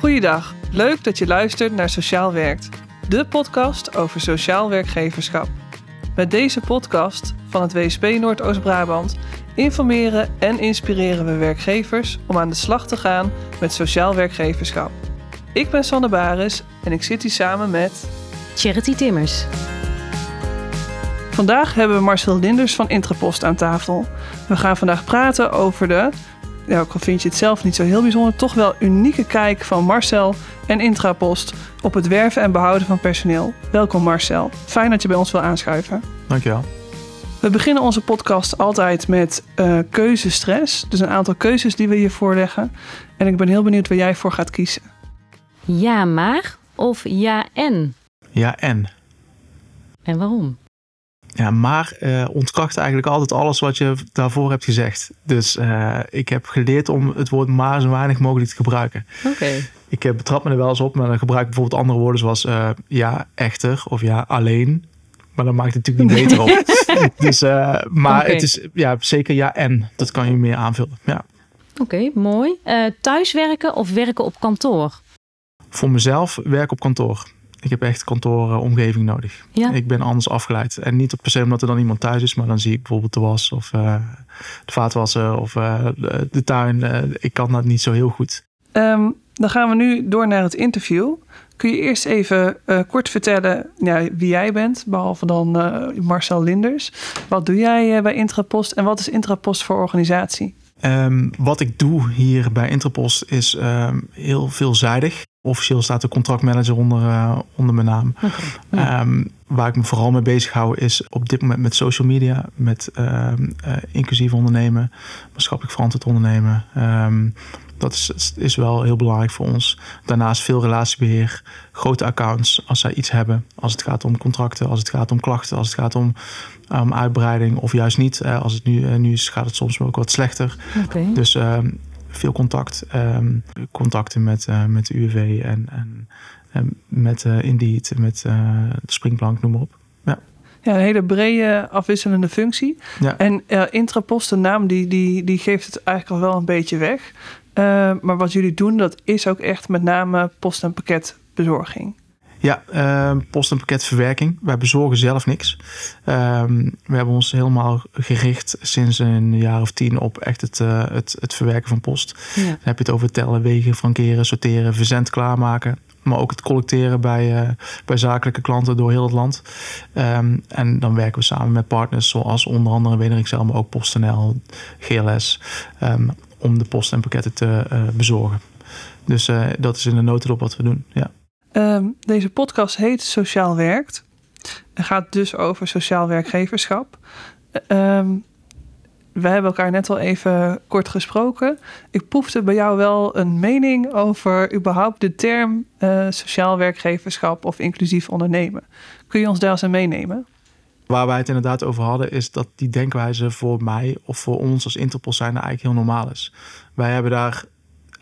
Goeiedag, leuk dat je luistert naar Sociaal Werkt, de podcast over sociaal werkgeverschap. Met deze podcast van het WSP Noordoost-Brabant informeren en inspireren we werkgevers om aan de slag te gaan met sociaal werkgeverschap. Ik ben Sanne Baris en ik zit hier samen met Charity Timmers. Vandaag hebben we Marcel Linders van Intrapost aan tafel. We gaan vandaag praten over de, ja, ook al vind je het zelf niet zo heel bijzonder, toch wel unieke kijk van Marcel en Intrapost op het werven en behouden van personeel. Welkom Marcel, fijn dat je bij ons wil aanschuiven. Dankjewel. We beginnen onze podcast altijd met uh, keuzestress. Dus een aantal keuzes die we je voorleggen. En ik ben heel benieuwd waar jij voor gaat kiezen. Ja, maar of ja en? Ja en. En waarom? Ja, maar uh, ontkracht eigenlijk altijd alles wat je daarvoor hebt gezegd. Dus uh, ik heb geleerd om het woord maar zo weinig mogelijk te gebruiken. Oké. Okay. Ik uh, betrap me er wel eens op, maar dan gebruik ik bijvoorbeeld andere woorden zoals ja, echter of ja, alleen. Maar dan maakt het natuurlijk niet beter op. dus, maar okay. het is ja, zeker ja en. Dat kan je meer aanvullen. Ja. Oké, okay, mooi. thuiswerken of werken op kantoor? Voor mezelf werk op kantoor. Ik heb echt kantooromgeving nodig. Ja. Ik ben anders afgeleid. En niet per se omdat er dan iemand thuis is, maar dan zie ik bijvoorbeeld de was of uh, de vaatwassen of uh, de, de, tuin. Uh, ik kan dat niet zo heel goed. Um, dan gaan we nu door naar het interview. Kun je eerst even kort vertellen ja, wie jij bent, behalve dan Marcel Linders. Wat doe jij bij Intrapost en wat is Intrapost voor organisatie? Um, wat ik doe hier bij Intrapost is um, heel veelzijdig. Officieel staat de contractmanager onder, uh, onder mijn naam. Okay, ja. um, waar ik me vooral mee bezig hou is op dit moment met social media, met uh, inclusief ondernemen, maatschappelijk verantwoord ondernemen. dat is, is wel heel belangrijk voor ons. Daarnaast veel relatiebeheer, grote accounts als zij iets hebben. Als het gaat om contracten, als het gaat om klachten, als het gaat om um, uitbreiding of juist niet. Uh, als het nu, nu is, gaat het soms ook wat slechter. Okay. Dus um, veel contact. Um, contacten met, uh, met de UWV en, en, en met Indeed, met de springplank, noem maar op. Ja. Ja, een hele brede afwisselende functie. Ja. En Intrapost, de naam, die, die, die geeft het eigenlijk al wel een beetje weg. maar wat jullie doen, dat is ook echt met name post- en pakketbezorging. Ja, uh, post- en pakketverwerking. Wij bezorgen zelf niks. Um, we hebben ons helemaal gericht sinds een jaar of tien op echt het, uh, het, het verwerken van post. Ja. Dan heb je het over tellen, wegen, frankeren, sorteren, verzend klaarmaken. Maar ook het collecteren bij, uh, bij zakelijke klanten door heel het land. Um, en dan werken we samen met partners zoals onder andere Wederikzijl, maar ook PostNL, GLS. Um, om de post en pakketten te uh, bezorgen. Dus dat is in de notendop wat we doen. Ja. Um, deze podcast heet Sociaal Werkt. En gaat dus over sociaal werkgeverschap. Um, we hebben elkaar net al even kort gesproken. Ik proefde bij jou wel een mening over überhaupt de term uh, sociaal werkgeverschap of inclusief ondernemen. Kun je ons daar eens aan meenemen? Waar wij het inderdaad over hadden, is dat die denkwijze voor mij of voor ons als Interpol zijn eigenlijk heel normaal is. Wij hebben daar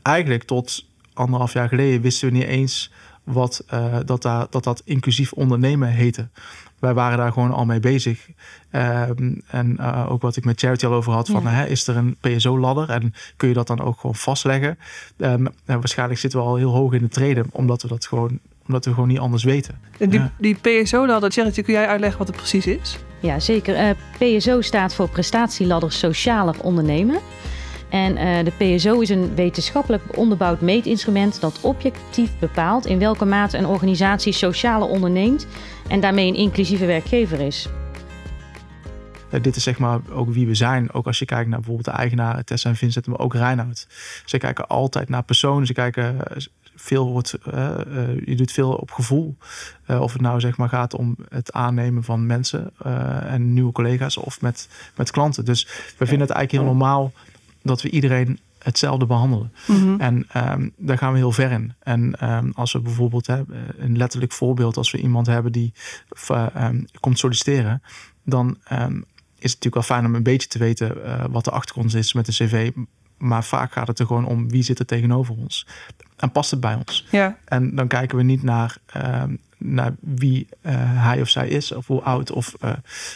eigenlijk tot anderhalf jaar geleden wisten we niet eens wat, uh, dat, daar, dat dat inclusief ondernemen heette. Wij waren daar gewoon al mee bezig. Um, en uh, ook wat ik met Charity al over had: van, ja. hè, is er een PSO-ladder en kun je dat dan ook gewoon vastleggen? Um, en waarschijnlijk zitten we al heel hoog in de treden, omdat we dat gewoon, omdat we gewoon niet anders weten. En die, ja. die PSO-ladder, Charity, kun jij uitleggen wat het precies is? Ja, zeker. Uh, PSO staat voor Prestatieladder Socialer Ondernemen. En uh, de PSO is een wetenschappelijk onderbouwd meetinstrument dat objectief bepaalt in welke mate een organisatie sociale onderneemt en daarmee een inclusieve werkgever is. Uh, dit is zeg maar ook wie we zijn. Ook als je kijkt naar bijvoorbeeld de eigenaren Tessa en Vincent, maar ook Reinoud. Ze kijken altijd naar personen. Ze kijken veel wordt, je doet veel op gevoel. of het nou zeg maar gaat om het aannemen van mensen en nieuwe collega's of met, met klanten. Dus we vinden het eigenlijk heel normaal dat we iedereen hetzelfde behandelen. Mm-hmm. En um, daar gaan we heel ver in. En um, als we bijvoorbeeld hè, een letterlijk voorbeeld, als we iemand hebben die uh, um, komt solliciteren, dan is het natuurlijk wel fijn om een beetje te weten uh, wat de achtergrond is met een cv. maar vaak gaat het er gewoon om wie zit er tegenover ons. En past het bij ons? Ja, En dan kijken we niet naar, ehm, naar wie eh, hij of zij is, of hoe oud, of, eh,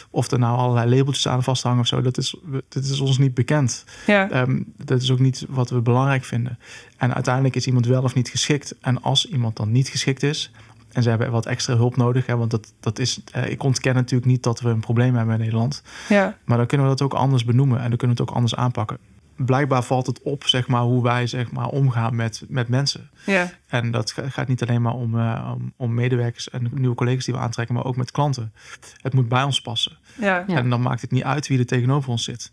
of er nou allerlei labeltjes aan vasthangen of zo. Dat is, dat is ons niet bekend. ja, Ehm, dat is ook niet wat we belangrijk vinden. En uiteindelijk is iemand wel of niet geschikt. En als iemand dan niet geschikt is, en ze hebben wat extra hulp nodig, hè, want dat, dat is, eh, ik ontken natuurlijk niet dat we een probleem hebben in Nederland. ja, Maar dan kunnen we dat ook anders benoemen en dan kunnen we het ook anders aanpakken. Blijkbaar valt het op, zeg maar, hoe wij zeg maar, omgaan met, met mensen. ja, En dat ga- gaat niet alleen maar om, eh, om, om medewerkers en nieuwe collega's die we aantrekken, maar ook met klanten. Het moet bij ons passen. ja, Ja. En dan maakt het niet uit wie er tegenover ons zit.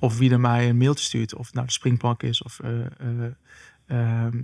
Of wie er mij een mailtje stuurt. Of het nou de springplank is. Of eh, eh, ehm,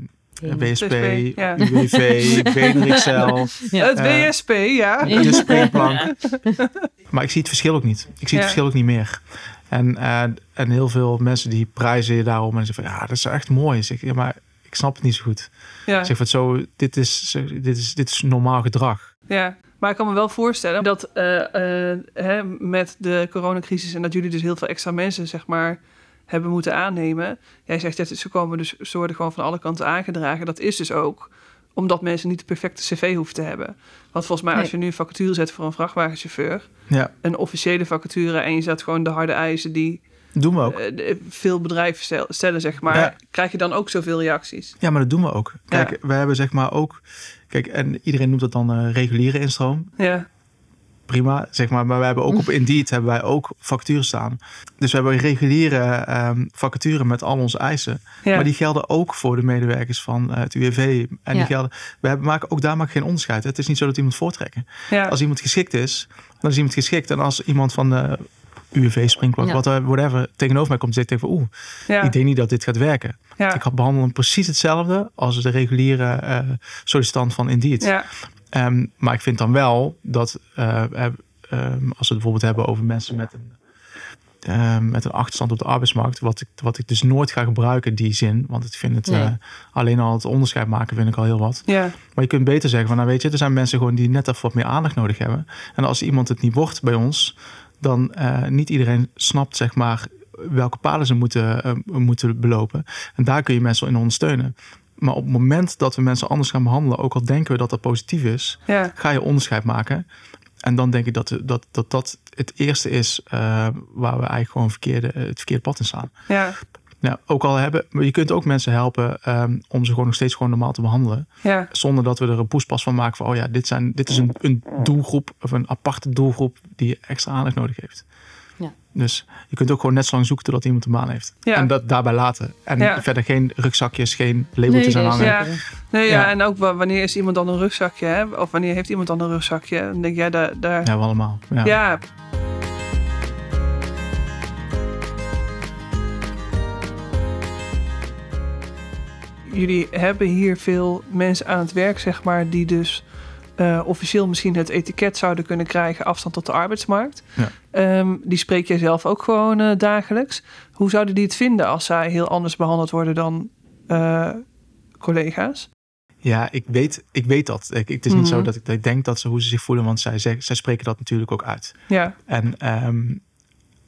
WSP, ja. UWV. Ja. Het Eh, WSP, ja. De springplank. Maar ik zie het verschil ook niet. Ik zie Ja. het verschil ook niet meer. En, eh, en heel veel mensen die prijzen je daarom. En zeggen van ja, dat is echt mooi. Zeg, ja, maar ik snap het niet zo goed. Ja, zeg van zo, dit is, dit is, dit is normaal gedrag. ja. Maar ik kan me wel voorstellen dat eh, eh, hè, met de coronacrisis en dat jullie dus heel veel extra mensen, zeg maar, hebben moeten aannemen. Jij zegt, ja, ze komen dus, ze worden gewoon van alle kanten aangedragen. Dat is dus ook omdat mensen niet de perfecte cv hoeven te hebben. Want volgens mij, als je nu een vacature zet voor een vrachtwagenchauffeur, Ja, een officiële vacature en je zet gewoon de harde eisen die doen we ook. eh, veel bedrijven stel- stellen, zeg maar, Ja. krijg je dan ook zoveel reacties. Ja, maar dat doen we ook. Kijk, Ja. we hebben zeg maar ook... Kijk, en iedereen noemt dat dan eh, reguliere instroom. Ja, Prima, zeg maar. Maar we hebben ook op Indeed hebben wij ook vacatures staan. Dus we hebben reguliere vacature met al onze eisen. ja, Maar die gelden ook voor de medewerkers van eh, het UWV. En Ja. die gelden... We hebben, maken ook daar maken geen onderscheid. Het is niet zo dat iemand voortrekken. ja, Als iemand geschikt is, dan is iemand geschikt. En als iemand van de UWV, Ja. wat whatever, tegenover mij komt ik van oeh, ja, ik denk niet dat dit gaat werken. ja, Ik had behandel hem precies hetzelfde als de reguliere eh, sollicitant van Indeed. Ehm, maar ik vind dan wel dat eh, eh, ehm, als we het bijvoorbeeld hebben over mensen met een, ehm, met een achterstand op de arbeidsmarkt, wat ik, wat ik dus nooit ga gebruiken, die zin. Want ik vind het Nee. eh, alleen al het onderscheid maken, vind ik al heel wat. ja, Maar je kunt beter zeggen van, nou weet je, er zijn mensen gewoon die net even wat meer aandacht nodig hebben. En als iemand het niet wordt bij ons, dan niet iedereen snapt, zeg maar, welke paden ze moeten, moeten belopen. En daar kun je mensen in ondersteunen. Maar op het moment dat we mensen anders gaan behandelen, ook al denken we dat dat positief is, ja, ga je onderscheid maken. En dan denk ik dat dat, dat, dat het eerste is eh, waar we eigenlijk gewoon verkeerde, het verkeerde pad in staan. ja, Nou, ook al hebben, maar je kunt ook mensen helpen ehm, om ze gewoon nog steeds gewoon normaal te behandelen. ja, Zonder dat we er een poespas van maken van, oh ja, dit, zijn, dit is een, een doelgroep of een aparte doelgroep die extra aandacht nodig heeft. Ja. Dus je kunt ook gewoon net zo lang zoeken totdat iemand een baan heeft. Ja. En dat daarbij laten. En Ja. verder geen rugzakjes, geen labeltjes aan hangen. Ja. Nee, ja, en ook wa- wanneer is iemand dan een rugzakje, hè? Of wanneer heeft iemand dan een rugzakje? Dan denk jij, daar... daar... Ja, we allemaal. Ja. ja. Jullie hebben hier veel mensen aan het werk, zeg maar, die dus eh, officieel misschien het etiket zouden kunnen krijgen afstand tot de arbeidsmarkt. Ja. Ehm, die spreek jij zelf ook gewoon eh, dagelijks. Hoe zouden die het vinden als zij heel anders behandeld worden dan eh, collega's? Ja, ik weet, ik weet dat. Ik, het is niet Mhm. zo dat ik, dat ik denk dat ze hoe ze zich voelen, want zij, zeg- zij spreken dat natuurlijk ook uit. Ja, En ehm,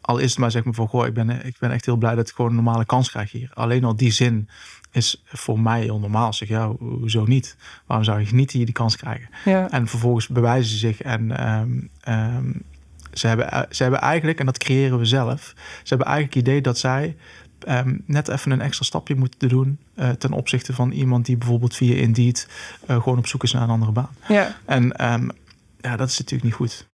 al is het maar zeg maar van, goh, ik ben, ik ben echt heel blij dat ik gewoon een normale kans krijg hier. Alleen al die zin is voor mij heel normaal. Zeg, ja, ho- hoezo niet? Waarom zou je niet hier die kans krijgen? ja, En vervolgens bewijzen ze zich en ehm, ehm, ze, hebben, eh, ze hebben eigenlijk, en dat creëren we zelf, ze hebben eigenlijk het idee dat zij ehm, net even een extra stapje moeten doen eh, ten opzichte van iemand die bijvoorbeeld via Indeed eh, gewoon op zoek is naar een andere baan. ja. En ja, dat is natuurlijk niet goed.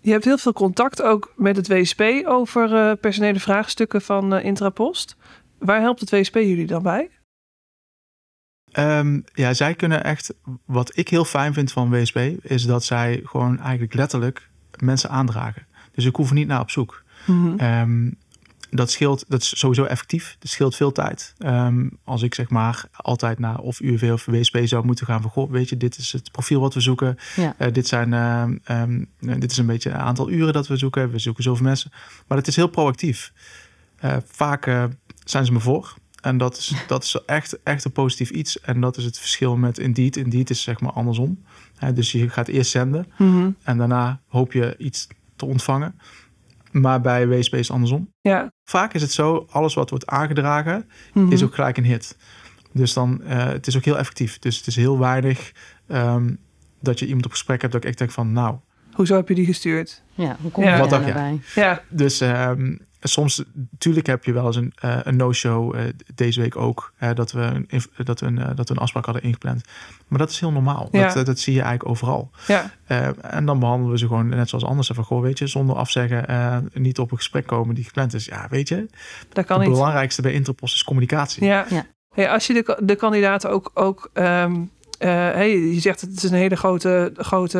Je hebt heel veel contact ook met het WSP over personele vraagstukken van Intrapost. Waar helpt het WSP jullie dan bij? Ehm, ja, zij kunnen echt. Wat ik heel fijn vind van WSP is dat zij gewoon eigenlijk letterlijk mensen aandragen. Dus ik hoef er niet naar op zoek. Mhm. Ehm, dat scheelt, dat is sowieso effectief. Dat scheelt veel tijd. Ehm, als ik zeg maar altijd naar of UWV of WSP zou moeten gaan van, goh, weet je, dit is het profiel wat we zoeken. Ja. Eh, dit zijn, ehm, dit is een beetje het aantal uren dat we zoeken. We zoeken zoveel mensen. Maar het is heel proactief. Eh, vaak eh, zijn ze me voor. En dat is, dat is echt, echt een positief iets. En dat is het verschil met Indeed. Indeed is zeg maar andersom. Hè, dus je gaat eerst zenden. En daarna hoop je iets te ontvangen. Maar bij WSP is andersom. Ja, vaak is het zo, alles wat wordt aangedragen, Mhm. is ook gelijk een hit. Dus dan, eh, het is ook heel effectief. Dus het is heel weinig ehm, dat je iemand op gesprek hebt dat ik echt denk van, nou, Hoezo heb je die gestuurd? Ja, hoe kom Ja. je Wat daar dacht nou bij? Ja, Dus ehm, soms, natuurlijk heb je wel eens een, eh, een no-show. eh, deze week ook. hè, dat, we een, dat, we een, eh, dat we een afspraak hadden ingepland. Maar dat is heel normaal. Ja. Dat, dat zie je eigenlijk overal. ja, Eh, en dan behandelen we ze gewoon net zoals anders. Van, goh, weet je, zonder afzeggen, eh, niet op een gesprek komen die gepland is. Ja, weet je, dat kan het niet. belangrijkste bij Interpost is communicatie. Ja. Ja. Hey, als je de, de kandidaten ook, ook ehm, eh, hey, je zegt het is een hele grote, grote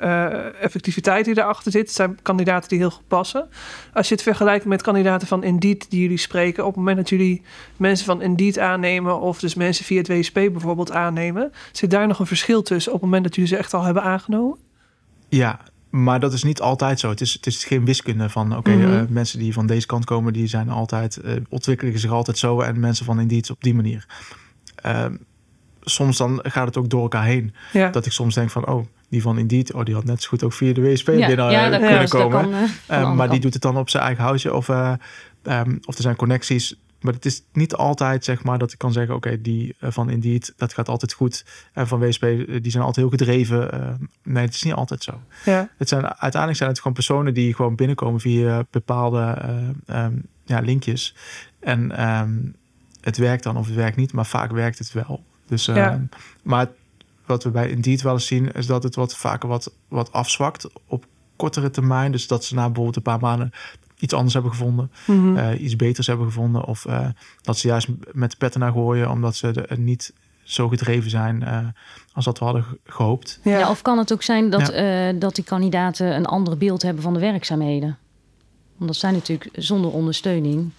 eh, effectiviteit die erachter zit. Het zijn kandidaten die heel goed passen. Als je het vergelijkt met kandidaten van Indeed die jullie spreken, op het moment dat jullie mensen van Indeed aannemen of dus mensen via het WSP bijvoorbeeld aannemen, zit daar nog een verschil tussen op het moment dat jullie ze echt al hebben aangenomen? Ja, maar dat is niet altijd zo. Het is, het is geen wiskunde van, oké, Mhm. eh, mensen die van deze kant komen, die zijn altijd, eh, ontwikkelen zich altijd zo. En mensen van Indeed op die manier. Ehm, soms dan gaat het ook door elkaar heen. Ja, Dat ik soms denk van, oh, die van Indeed, oh, die had net zo goed ook via de WSP Ja, binnen ja, eh, dat kunnen komen. kan, eh, Eh, andere maar die doet het dan op zijn eigen houtje. Of, eh, ehm, of er zijn connecties. Maar het is niet altijd, zeg maar, dat ik kan zeggen... oké, die van Indeed, dat gaat altijd goed. En van WSP, die zijn altijd heel gedreven. Nee, het is niet altijd zo. ja, Het zijn, uiteindelijk zijn het gewoon personen die gewoon binnenkomen... via bepaalde eh, ehm, ja, linkjes. En ehm, het werkt dan of het werkt niet. Maar vaak werkt het wel. Dus, Ja. ehm, Maar wat we bij Indeed wel eens zien... is dat het wat vaker wat, wat afzwakt op kortere termijn. Dus dat ze na bijvoorbeeld een paar maanden iets anders hebben gevonden. Mhm. eh, iets beters hebben gevonden. Of eh, dat ze juist met de petten naar gooien... omdat ze er niet zo gedreven zijn eh, als dat we hadden ge- gehoopt. ja. Ja, of kan het ook zijn dat, Ja. eh, dat die kandidaten een ander beeld hebben van de werkzaamheden? Want dat zijn natuurlijk zonder ondersteuning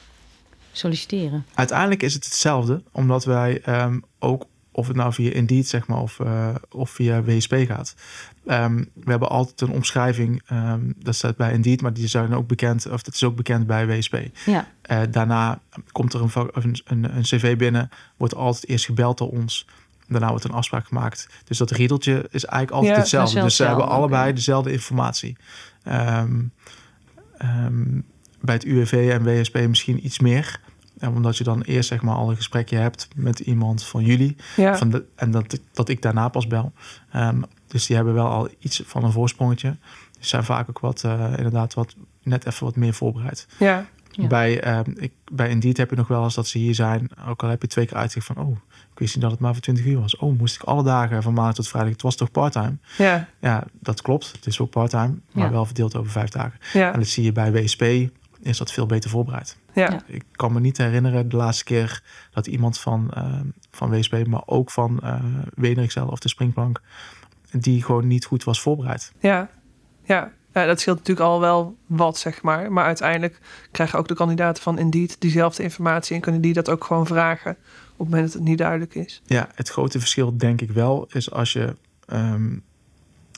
solliciteren. Uiteindelijk is het hetzelfde, omdat wij ehm, ook, of het nou via Indeed zeg maar, of, eh, of via WSP gaat. ehm, we hebben altijd een omschrijving, ehm, dat staat bij Indeed, maar die zijn ook bekend, of dat is ook bekend bij WSP. Ja, Eh, daarna komt er een, een, een, een cv binnen, wordt altijd eerst gebeld door ons. Daarna wordt een afspraak gemaakt. Dus dat riedeltje is eigenlijk altijd Ja, hetzelfde. Dus ze hebben allebei dezelfde informatie. Ehm, bij het UWV en WSP misschien iets meer. Omdat je dan eerst zeg maar al een gesprekje hebt met iemand van jullie. ja. Van de, en dat, ik- dat ik daarna pas bel. Ehm, dus die hebben wel al iets van een voorsprongetje. Dus zijn vaak ook wat, eh, inderdaad, wat, net even wat meer voorbereid. ja. Ja. Bij, ehm, ik, bij Indeed heb je nog wel eens dat ze hier zijn. Ook al heb je twee keer uitzicht van... oh, ik wist niet dat het maar voor 20 uur was. Oh, moest ik alle dagen van maandag tot vrijdag... het was toch parttime? ja. Ja, dat klopt. Het is ook parttime, maar Ja. wel verdeeld over vijf dagen. ja. En dat zie je bij WSP, is dat veel beter voorbereid. ja. Ik kan me niet herinneren de laatste keer dat iemand van, ehm, van WSP... maar ook van uh, of de Springplank... die gewoon niet goed was voorbereid. Ja, ja. ja, dat scheelt natuurlijk al wel wat, zeg maar. Maar uiteindelijk krijgen ook de kandidaten van Indeed diezelfde informatie... en kunnen die dat ook gewoon vragen op het moment dat het niet duidelijk is. Ja, het grote verschil denk ik wel is als je ehm,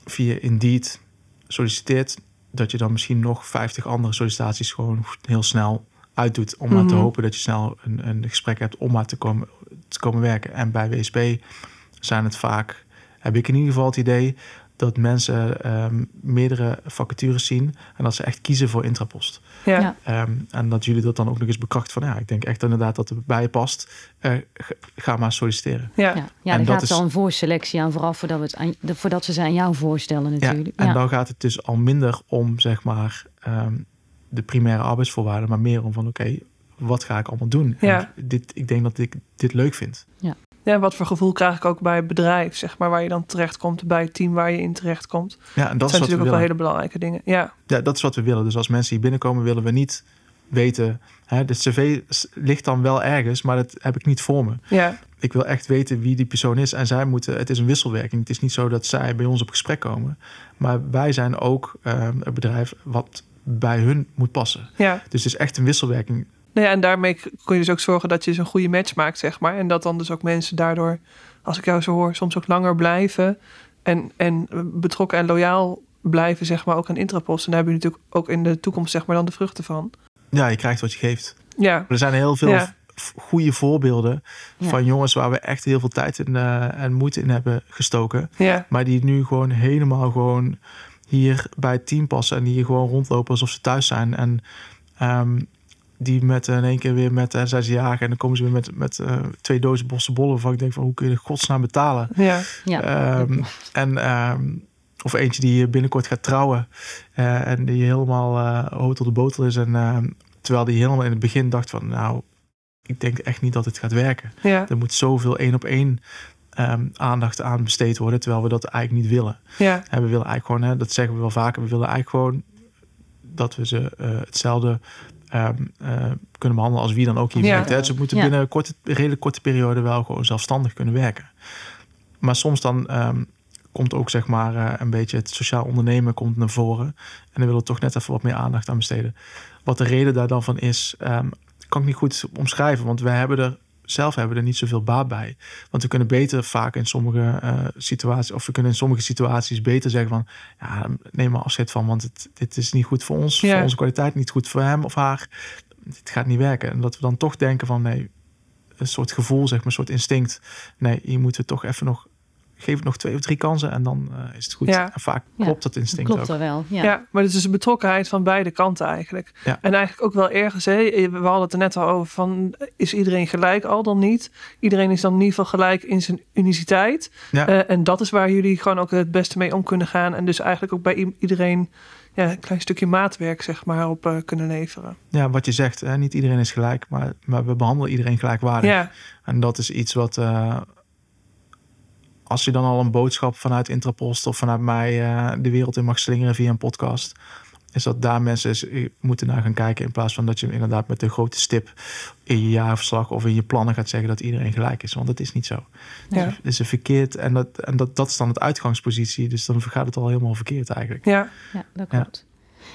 via Indeed solliciteert, dat je dan misschien nog 50 andere sollicitaties gewoon heel snel uitdoet. Om maar te Mhm. hopen dat je snel een, een gesprek hebt om maar te komen, te komen werken. En bij WSP zijn het vaak, heb ik in ieder geval het idee, dat mensen ehm, meerdere vacatures zien en dat ze echt kiezen voor Intrapost. Ja, Ja. Ehm, en dat jullie dat dan ook nog eens bekrachtigen van ja, ik denk echt inderdaad dat het bij je past. Eh, ga- maar solliciteren. ja. ja. ja En er dat gaat is- al een voorselectie aan vooraf voordat, we het aan, de- voordat ze ze aan jou voorstellen Ja, natuurlijk. en Ja, dan gaat het dus al minder om zeg maar ehm, de primaire arbeidsvoorwaarden, maar meer om van oké, wat ga ik allemaal doen? Ja. En dit, ik denk dat ik dit leuk vind. Ja, wat voor gevoel krijg ik ook bij het bedrijf, zeg maar, waar je dan terechtkomt, bij het team waar je in terechtkomt. Ja, en dat is zijn natuurlijk ook wel hele belangrijke dingen. Ja, Ja, dat is wat we willen. Dus als mensen hier binnenkomen, willen we niet weten. Hè, de cv ligt dan wel ergens, maar dat heb ik niet voor me. ja, Ik wil echt weten wie die persoon is. En zij moeten, het is een wisselwerking. Het is niet zo dat zij bij ons op gesprek komen. Maar wij zijn ook ehm, een bedrijf wat bij hun moet passen. ja. Dus het is echt een wisselwerking. Nou ja, en daarmee kun je dus ook zorgen dat je dus een goede match maakt, zeg maar. En dat dan dus ook mensen daardoor, als ik jou zo hoor, soms ook langer blijven. En, en betrokken en loyaal blijven, zeg maar, ook aan Intrapost. En daar heb je natuurlijk ook in de toekomst, zeg maar, dan de vruchten van. Ja, je krijgt wat je geeft. Ja, Er zijn heel veel Ja. goede voorbeelden Ja. van jongens waar we echt heel veel tijd in, eh, en moeite in hebben gestoken. ja, Maar die nu gewoon helemaal gewoon hier bij het team passen en die hier gewoon rondlopen alsof ze thuis zijn. En ehm, die met in één keer weer met, uh, zij ze jagen en dan komen ze weer met, met uh, twee dozen bossenbollen waarvan ik denk van hoe kun je de godsnaam betalen? Ja. Ja. Um, en um, of eentje die binnenkort gaat trouwen uh, en die helemaal uh, hotel de botel is en uh, terwijl die helemaal in het begin dacht van nou ik denk echt niet dat het gaat werken. Ja. Er moet zoveel één op één um, aandacht aan besteed worden terwijl we dat eigenlijk niet willen. Ja. En we willen eigenlijk gewoon, hè, dat zeggen we wel vaker, we willen eigenlijk gewoon dat we ze hetzelfde Um, uh, kunnen behandelen als wie dan ook hier Ja. werkt. Hè. Ze moeten Ja. binnen een korte, redelijk korte periode wel gewoon zelfstandig kunnen werken. Maar soms dan um, komt ook zeg maar uh, een beetje het sociaal ondernemen komt naar voren. En dan willen we toch net even wat meer aandacht aan besteden. Wat de reden daar dan van is, um, kan ik niet goed omschrijven. Want wij hebben er zelf hebben we er niet zoveel baat bij. Want we kunnen beter vaak in sommige uh, situaties, of we kunnen in sommige situaties beter zeggen van, ja, neem maar afscheid van, want het, dit is niet goed voor ons, Ja. voor onze kwaliteit, niet goed voor hem of haar. Dit gaat niet werken. En dat we dan toch denken van, nee, een soort gevoel, zeg maar, een soort instinct. Nee, hier moeten we toch even nog, geef het nog twee of drie kansen en dan uh, is het goed. Ja. En vaak Ja, klopt dat instinct Klopt ook. er wel. Ja. Ja. maar het is een betrokkenheid van beide kanten eigenlijk. Ja. En eigenlijk ook wel ergens, hè, we hadden het er net al over van, is iedereen gelijk al dan niet? Iedereen is dan in ieder geval gelijk in zijn uniciteit. Ja. Eh, en dat is waar jullie gewoon ook het beste mee om kunnen gaan. En dus eigenlijk ook bij iedereen ja, een klein stukje maatwerk zeg maar op eh, kunnen leveren. Ja, wat je zegt, hè, niet iedereen is gelijk, maar, maar we behandelen iedereen gelijkwaardig. Ja, En dat is iets wat, uh, als je dan al een boodschap vanuit Intrapost of vanuit mij uh, de wereld in mag slingeren via een podcast, is dat daar mensen is, moeten naar gaan kijken in plaats van dat je inderdaad met een grote stip in je jaarverslag of in je plannen gaat zeggen dat iedereen gelijk is. Want dat is niet zo. Ja. Het is een verkeerd en, dat, en dat, dat is dan het uitgangspositie. Dus dan gaat het al helemaal verkeerd eigenlijk. ja. Ja, dat klopt.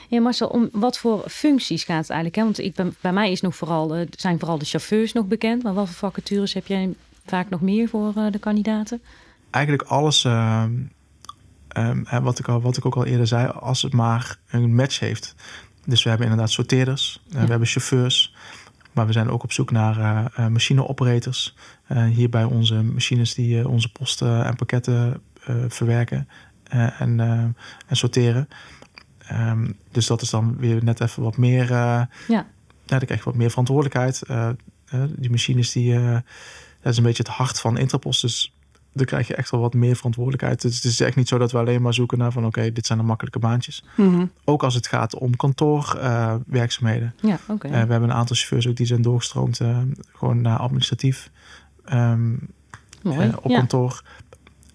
Ja, Marcel, om wat voor functies gaat het eigenlijk? Hè? Want ik ben, bij mij is nog vooral, uh, zijn vooral de chauffeurs nog bekend. Maar wat voor vacatures heb jij vaak nog meer voor uh, de kandidaten? Eigenlijk alles, um, wat, ik al, wat ik ook al eerder zei, als het maar een match heeft. Dus we hebben inderdaad sorteerders, ja. we hebben chauffeurs. Maar we zijn ook op zoek naar uh, machineoperators. Uh, hier bij onze machines die uh, onze posten en pakketten verwerken en, en sorteren. Um, dus dat is dan weer net even wat meer. Ja. ja, dan krijg je wat meer verantwoordelijkheid. Die machines, die, dat is een beetje het hart van Interpost. Dus dan krijg je echt wel wat meer verantwoordelijkheid. Dus het is echt niet zo dat we alleen maar zoeken naar van... oké, okay, dit zijn de makkelijke baantjes. Mm -hmm. Ook als het gaat om kantoorwerkzaamheden. ja, oké. Okay. we hebben een aantal chauffeurs ook die zijn doorgestroomd... gewoon naar administratief um, Mooi, op ja. kantoor.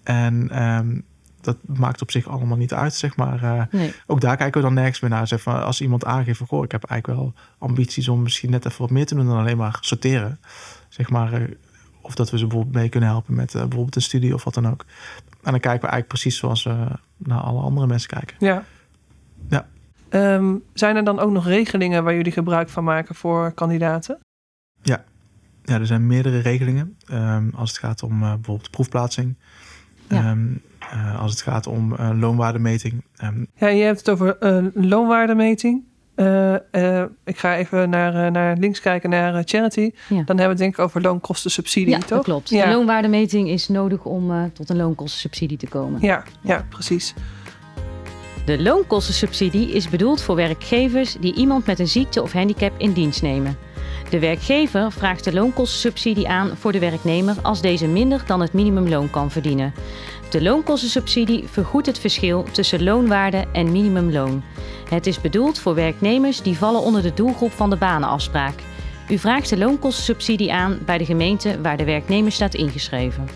En... Um, dat maakt op zich allemaal niet uit, zeg maar. Uh, nee. Ook daar kijken we dan nergens meer naar. Zeg van, als iemand aangeeft van, goh, ik heb eigenlijk wel ambities om misschien net even wat meer te doen dan alleen maar sorteren. Zeg maar, uh, of dat we ze bijvoorbeeld mee kunnen helpen met uh, bijvoorbeeld een studie of wat dan ook. En dan kijken we eigenlijk precies zoals we naar alle andere mensen kijken. Ja. ja. Um, zijn er dan ook nog regelingen waar jullie gebruik van maken voor kandidaten? Ja, ja er zijn meerdere regelingen. Um, als het gaat om bijvoorbeeld proefplaatsing. Ja. Um, uh, als het gaat om loonwaardemeting. Ja, je hebt het over uh, loonwaardemeting. ik ga even naar, naar links kijken naar charity. Ja. Dan hebben we het denk ik over loonkostensubsidie, ja, toch? dat klopt. Ja. De loonwaardemeting is nodig om tot een loonkostensubsidie te komen. Ja, ja, precies. De loonkostensubsidie is bedoeld voor werkgevers die iemand met een ziekte of handicap in dienst nemen. De werkgever vraagt de loonkostensubsidie aan voor de werknemer als deze minder dan het minimumloon kan verdienen. De loonkostensubsidie vergoedt het verschil tussen loonwaarde en minimumloon. Het is bedoeld voor werknemers die vallen onder de doelgroep van de banenafspraak. U vraagt de loonkostensubsidie aan bij de gemeente waar de werknemer staat ingeschreven.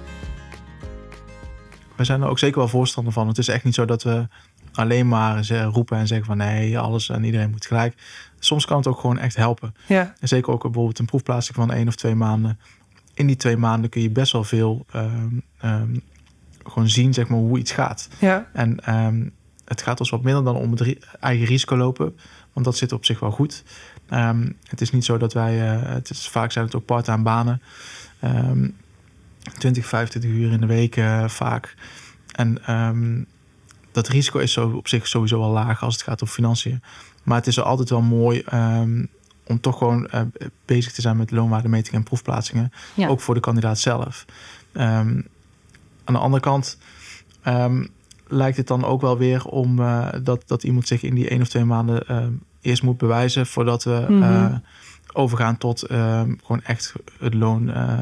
We zijn er ook zeker wel voorstander van. Het is echt niet zo dat we alleen maar roepen en zeggen van nee, alles en iedereen moet gelijk. Soms kan het ook gewoon echt helpen. Ja. En zeker ook bijvoorbeeld een proefplaatsing van één of twee maanden. In die twee maanden kun je best wel veel um, um, gewoon zien zeg maar, hoe iets gaat. Ja. En um, het gaat ons wat minder dan om het ri eigen risico lopen. Want dat zit op zich wel goed. het is niet zo dat wij... Uh, het is, vaak zijn het ook part-time banen. 20, 25 uur in de week uh, vaak. En dat risico is zo op zich sowieso wel laag als het gaat om financiën. Maar het is er altijd wel mooi om toch gewoon uh, bezig te zijn met loonwaardemeting en proefplaatsingen. Ja. Ook voor de kandidaat zelf. Um, aan de andere kant um, lijkt het dan ook wel weer om uh, dat, dat iemand zich in die één of twee maanden uh, eerst moet bewijzen voordat we mm -hmm. overgaan tot ehm, gewoon echt het loon. eh,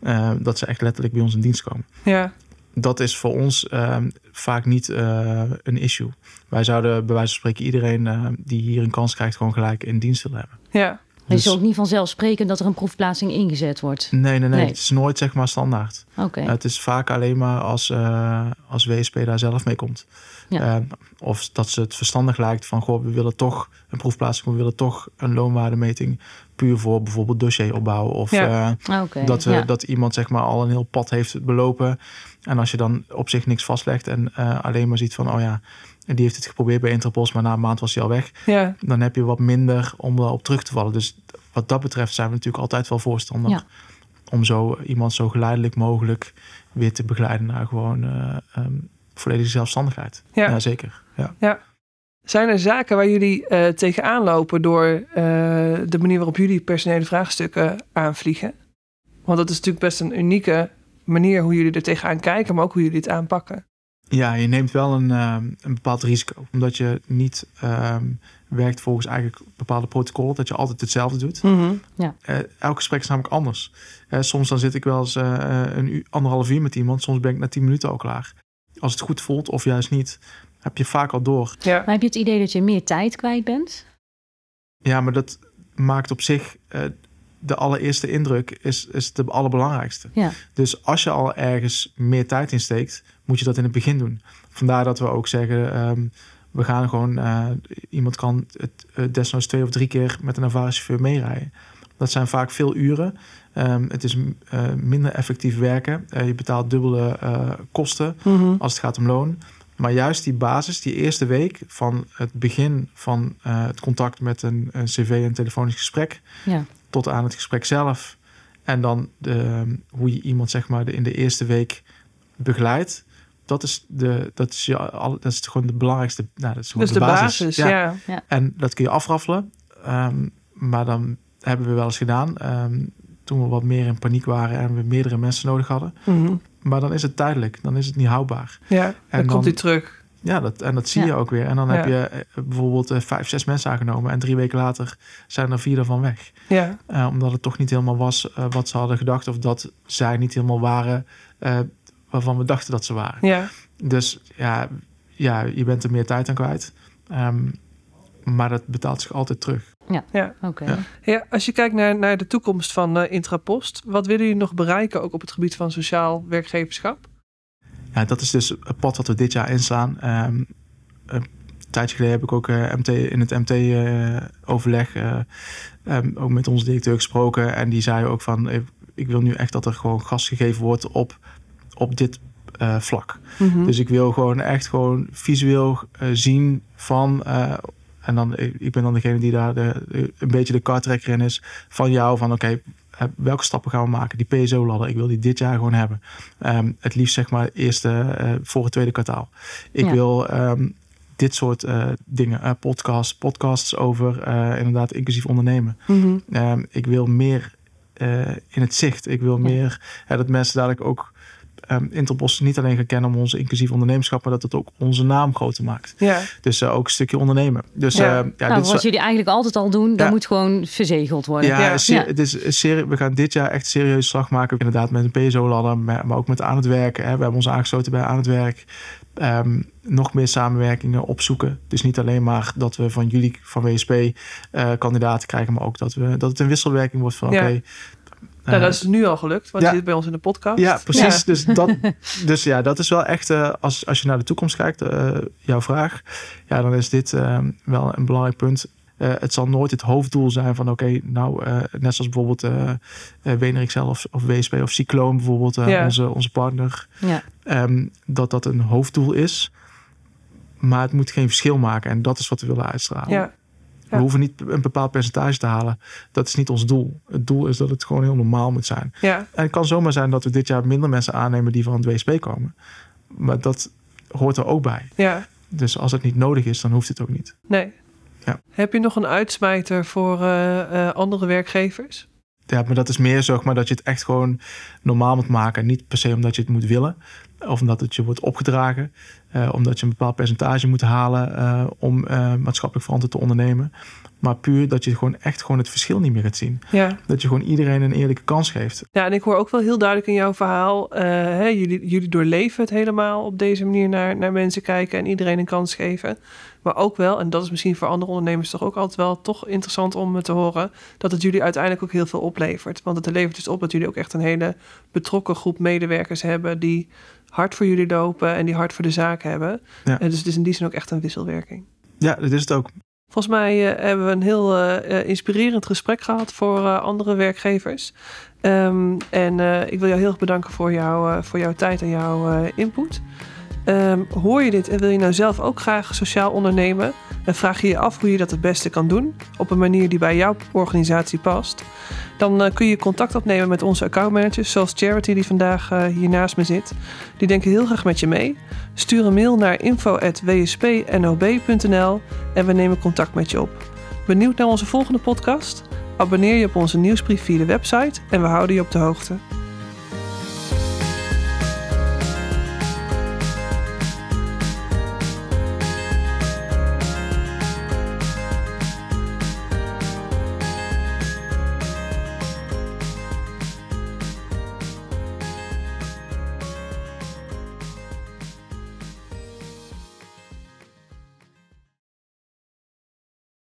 eh, dat ze echt letterlijk bij ons in dienst komen. Ja, Dat is voor ons ehm, vaak niet eh, een issue. Wij zouden bij wijze van spreken iedereen eh, die hier een kans krijgt, gewoon gelijk in dienst willen hebben. ja, Het is Dus- ook niet vanzelfsprekend dat er een proefplaatsing ingezet wordt. Nee, nee, nee, Nee. Het is nooit zeg maar standaard. Oké. Het is vaak alleen maar als, eh, als WSP daar zelf mee komt. Ja. Eh, of dat ze het verstandig lijkt van... goh, we willen toch een proefplaatsing... we willen toch een loonwaardemeting... puur voor bijvoorbeeld dossieropbouw... of Ja. eh, Oké, dat, ja. dat iemand zeg maar al een heel pad heeft belopen... en als je dan op zich niks vastlegt... en eh, alleen maar ziet van, oh ja... die heeft het geprobeerd bij Interpols... maar na een maand was hij al weg... ja, dan heb je wat minder om erop terug te vallen. Dus wat dat betreft zijn we natuurlijk altijd wel voorstander... Ja. om zo iemand zo geleidelijk mogelijk weer te begeleiden... naar gewoon eh, ehm, volledige zelfstandigheid. Ja. Ja, zeker. Ja. Zijn er zaken waar jullie eh, tegenaan lopen door eh, de manier waarop jullie personele vraagstukken aanvliegen? Want dat is natuurlijk best een unieke manier hoe jullie er tegenaan kijken, maar ook hoe jullie het aanpakken. Ja, je neemt wel een, ehm, een bepaald risico. Omdat je niet ehm, werkt volgens eigenlijk bepaalde protocollen... dat je altijd hetzelfde doet. Eh, elk gesprek is namelijk anders. Eh, soms dan zit ik wel eens eh, een uur, anderhalf uur met iemand. Soms ben ik na tien minuten al klaar. Als het goed voelt of juist niet, heb je vaak al door. Ja, Maar heb je het idee dat je meer tijd kwijt bent? Ja, maar dat maakt op zich eh, de allereerste indruk is, is de allerbelangrijkste. Ja. Dus als je al ergens meer tijd in steekt, moet je dat in het begin doen. Vandaar dat we ook zeggen, ehm, we gaan gewoon, eh, iemand kan het eh, desnoods twee of drie keer met een ervaren chauffeur meerijden. Dat zijn vaak veel uren. Ehm, het is eh, minder effectief werken. Je betaalt dubbele kosten Mhm. als het gaat om loon. Maar juist die basis, die eerste week van het begin van het contact met een, een cv en telefonisch gesprek Ja. Tot aan het gesprek zelf. En dan de, hoe je iemand zeg maar de, in de eerste week begeleidt. Dat is, de, dat, is je, al- dat is gewoon de belangrijkste. Nou, dat is gewoon dus de basis, ja. En dat kun je afraffelen. Ehm, maar dan hebben we wel eens gedaan. ehm, toen we wat meer in paniek waren en we meerdere mensen nodig hadden. Mhm. Maar dan is het tijdelijk. Dan is het niet houdbaar. Ja, dan, En komt dan- hij terug. Ja, dat, en dat zie Ja. je ook weer. En dan Ja. heb je eh, bijvoorbeeld eh, vijf, zes mensen aangenomen. En drie weken later zijn er vier ervan weg. Ja, Eh, omdat het toch niet helemaal was wat ze hadden gedacht. Of dat zij niet helemaal waren eh, waarvan we dachten dat ze waren. ja, Dus ja, ja, je bent er meer tijd aan kwijt. Ehm, maar dat betaalt zich altijd terug. ja. Oké. Ja. Ja, als je kijkt naar, naar de toekomst van eh, Intrapost, wat willen jullie nog bereiken ook op het gebied van sociaal werkgeverschap? Ja, dat is dus het pad wat we dit jaar inslaan. Ehm, een tijdje geleden heb ik ook eh, MT, in het MT-overleg eh, ehm, ook met onze directeur gesproken. En die zei ook van, eh, ik wil nu echt dat er gewoon gas gegeven wordt op, op dit eh, vlak. Mhm. Dus ik wil gewoon echt gewoon visueel eh, zien van... eh, en dan, ik ben dan degene die daar de, een beetje de kartrekker in is. Van jou, van oké, eh, welke stappen gaan we maken? Die PSO-ladder, ik wil die dit jaar gewoon hebben. Ehm, het liefst zeg maar eerste, eh, voor het tweede kwartaal. Ik Ja. wil ehm, dit soort eh, dingen, eh, podcasts, podcasts over eh, inderdaad inclusief ondernemen. Mhm. Ehm, ik wil meer eh, in het zicht. Ik wil Ja. meer dat mensen dadelijk ook ehm Interpost niet alleen gaan kennen om onze inclusief ondernemerschap, maar dat het ook onze naam groter maakt. Ja, Dus eh, ook een stukje ondernemen. Dus Ja. ja, ja, nou, dit is wat jullie eigenlijk altijd al doen, dat moet gewoon verzegeld worden. ja, Ja. se- Ja. Het is serie, we gaan dit jaar echt serieus slag maken. Inderdaad, met een PSO-ladder, maar, maar ook met aan het werk. Hè. We hebben ons aangesloten bij aan het werk. Ehm, nog meer samenwerkingen opzoeken. Dus niet alleen maar dat we van jullie, van WSP, eh, kandidaten krijgen, maar ook dat, we, dat het een wisselwerking wordt van Ja. oké. Nou, dat is nu al gelukt, want ja. je zit bij ons in de podcast. Ja, precies. Ja. Dus, dat, dus ja, dat is wel echt, eh, als, als je naar de toekomst kijkt, eh, jouw vraag, ja, dan is dit eh, wel een belangrijk punt. Het zal nooit het hoofddoel zijn van, oké, nou, net zoals bijvoorbeeld uh, Wenerik zelf of, of WSP of Cycloon bijvoorbeeld, Ja. onze, onze partner, Ja. ehm, dat dat een hoofddoel is. Maar het moet geen verschil maken en dat is wat we willen uitstralen. Ja, We hoeven niet een bepaald percentage te halen. Dat is niet ons doel. Het doel is dat het gewoon heel normaal moet zijn. ja, En het kan zomaar zijn dat we dit jaar minder mensen aannemen die van het WSP komen. Maar dat hoort er ook bij. ja. Dus als het niet nodig is, dan hoeft het ook niet. Nee. Ja. Heb je nog een uitsmijter voor eh, eh, andere werkgevers? Maar dat is meer zeg maar dat je het echt gewoon normaal moet maken. Niet per se omdat je het moet willen. Of omdat het je wordt opgedragen. eh, omdat je een bepaald percentage moet halen eh, om eh, maatschappelijk verantwoord te ondernemen. Maar puur dat je gewoon echt gewoon het verschil niet meer gaat zien. Ja. Dat je gewoon iedereen een eerlijke kans geeft. Ja, en ik hoor ook wel heel duidelijk in jouw verhaal, eh, hè, jullie, jullie doorleven het helemaal op deze manier naar, naar mensen kijken en iedereen een kans geven. Maar ook wel, en dat is misschien voor andere ondernemers toch ook altijd wel toch interessant om te horen, dat het jullie uiteindelijk ook heel veel oplevert. Want het levert dus op dat jullie ook echt een hele betrokken groep medewerkers hebben die hard voor jullie lopen en die hard voor de zaak hebben. Ja. En dus het is in die zin ook echt een wisselwerking. Ja, dat is het ook. Volgens mij uh, hebben we een heel uh, inspirerend gesprek gehad voor andere werkgevers. Um, en ik wil jou heel erg bedanken voor, jou, voor jouw tijd en jouw input. Um, hoor je dit en wil je nou zelf ook graag sociaal ondernemen? En vraag je je af hoe je dat het beste kan doen op een manier die bij jouw organisatie past. Dan uh, kun je contact opnemen met onze accountmanagers, zoals Charity die vandaag uh, hier naast me zit. Die denken heel graag met je mee. Stuur een mail naar info.wspnob.nl en we nemen contact met je op. Benieuwd naar onze volgende podcast? Abonneer je op onze nieuwsbrief via de website en we houden je op de hoogte.